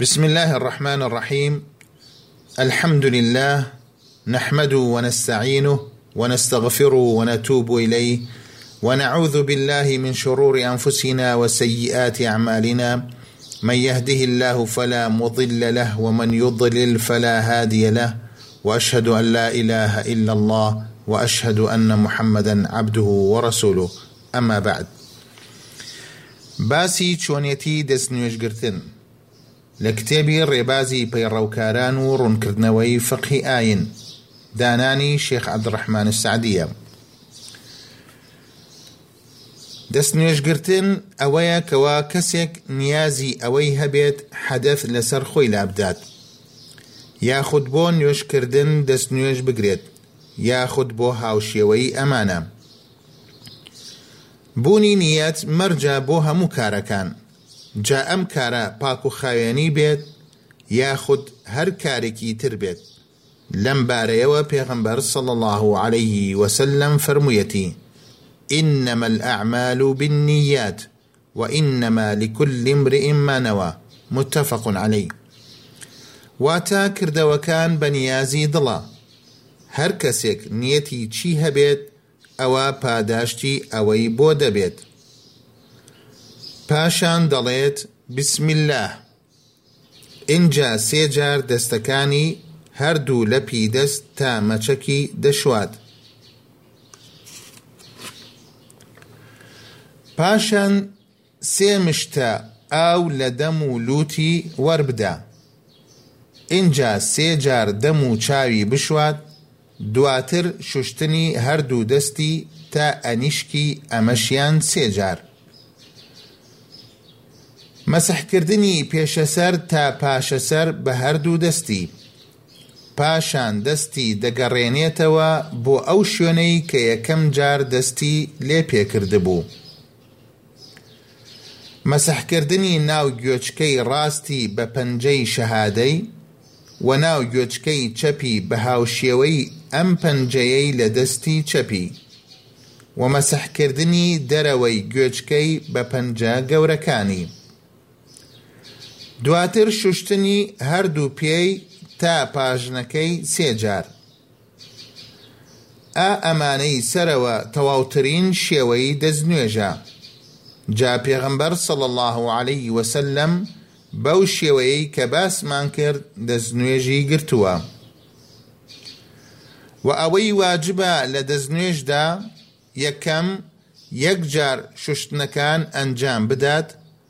بسم الله الرحمن الرحيم الحمد لله نحمده ونستعينه ونستغفره ونتوب اليه ونعوذ بالله من شرور انفسنا وسيئات اعمالنا من يهده الله فلا مضل له ومن يضلل فلا هادي له واشهد ان لا اله الا الله واشهد ان محمدا عبده ورسوله اما بعد باسی چۆنێتی دەست نوێژ گرتن لە کتێبی ڕێبازی پەیڕەوکاران و ڕوونکردنەوەی فقهی ئاین دانانی شێخ عبدالرحمن السعدیە دەست نوێژ گرتن ئەوەیە کەوا کەسێک نیازی ئەوەی هەبێت حەدەث لەسەر خۆی لابدات یاخود بۆ نوێژکردن دەست نوێژ بگرێت یاخود بۆ هاوشێوەی ئەمانە بوونی نیەت مەرجە بۆ هەموو کارەکان، جا ئەم کارە پاک و خاوێنی بێت یاخود هەر کارێکی تر بێت، لەم بارەیەوە پێغەمبەر صلی اللە علیه وسلم فەرموویەتی، انما الاعمال بالنیات، وانما لکل امرء ما نوی، متفق علیه، واتە، کردەوەکان بە نیازی دڵە، هەر کەسێک نیەتی چی هەبێت ئەوا پاداشتی ئەوەی بۆ دەبێت، پاشان دەڵێت، بسم اللە. ئینجا سێ جار دەستەکانی هەر دوو لەپی دەست تا مەچەکی دەشوات. پاشان سێ مشتە ئاو لە دەم و لووتی وەربدە. ئینجا سێ جار دەم و چاوی بشوات، دواتر شوشتنی هەردوو دەستی تا ئەنیشکی ئەمەشیان سێ جار مەسح کردنی پێشەسەر تا پاشەسەر بە هەردوو دەستی پاشان دەستی دەگەڕێنێتەوە بۆ ئەو شوێنەی کە یەکەم جار دەستی لێ پێکردبوو مەسح کردنی ناو گوێچکەی ڕاستی بە پەنجەی شەهادەی و ناو گوێچکەی چەپی بە هاوشێوەی ئەم پەنجەیەی لە دەستی چەپی و مەسحکردنی دەرەوەی گوێچکەی بە پەنجە گەورەکانی. دواتر شوشتنی هەردوو پێی تا پاژنەکەی سێ جار. ئا ئەمانەی سەرەوە تەواوترین شێوەی دەست نوێژە جا پێغەمبەر صلی اللە علیە وسلم بەو شێوەیەی کە باسمان کرد دەست نوێژی گرتووە و ئەوەی واجبە لە دەست نوێژدا یەکەم یەکجار شوشتنەکان ئەنجام بدات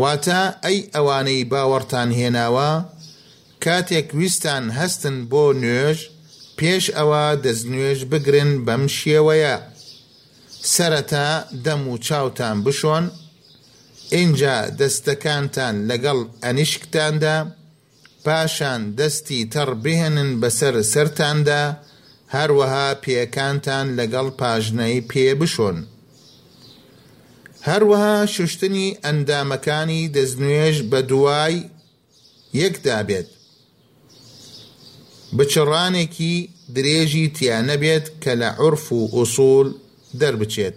واتە، ئەی ئەوانەی باوەڕتان هێناوە، کاتێک ویستتان هەستن بۆ نوێژ، پێش ئەوە دەستنوێژ بگرن بەم شێوەیە، سەرەتا دەم و چاوتان بشۆن، ئینجا دەستەکانتان لەگەڵ ئەنیشکتاندا، پاشان دەستی تەڕ بهێنن بەسەر سەرتاندا، هەروەها پێیەکانتان لەگەڵ پاژنەی پێ بشۆن. هەروەها شوشتنی ئەندامەکانی دەستنوێژ بەدوای یەکدا بێت، بچڕانێکی درێژی تیا نەبێت کە لە عورف و ئوسوڵ دەربچێت.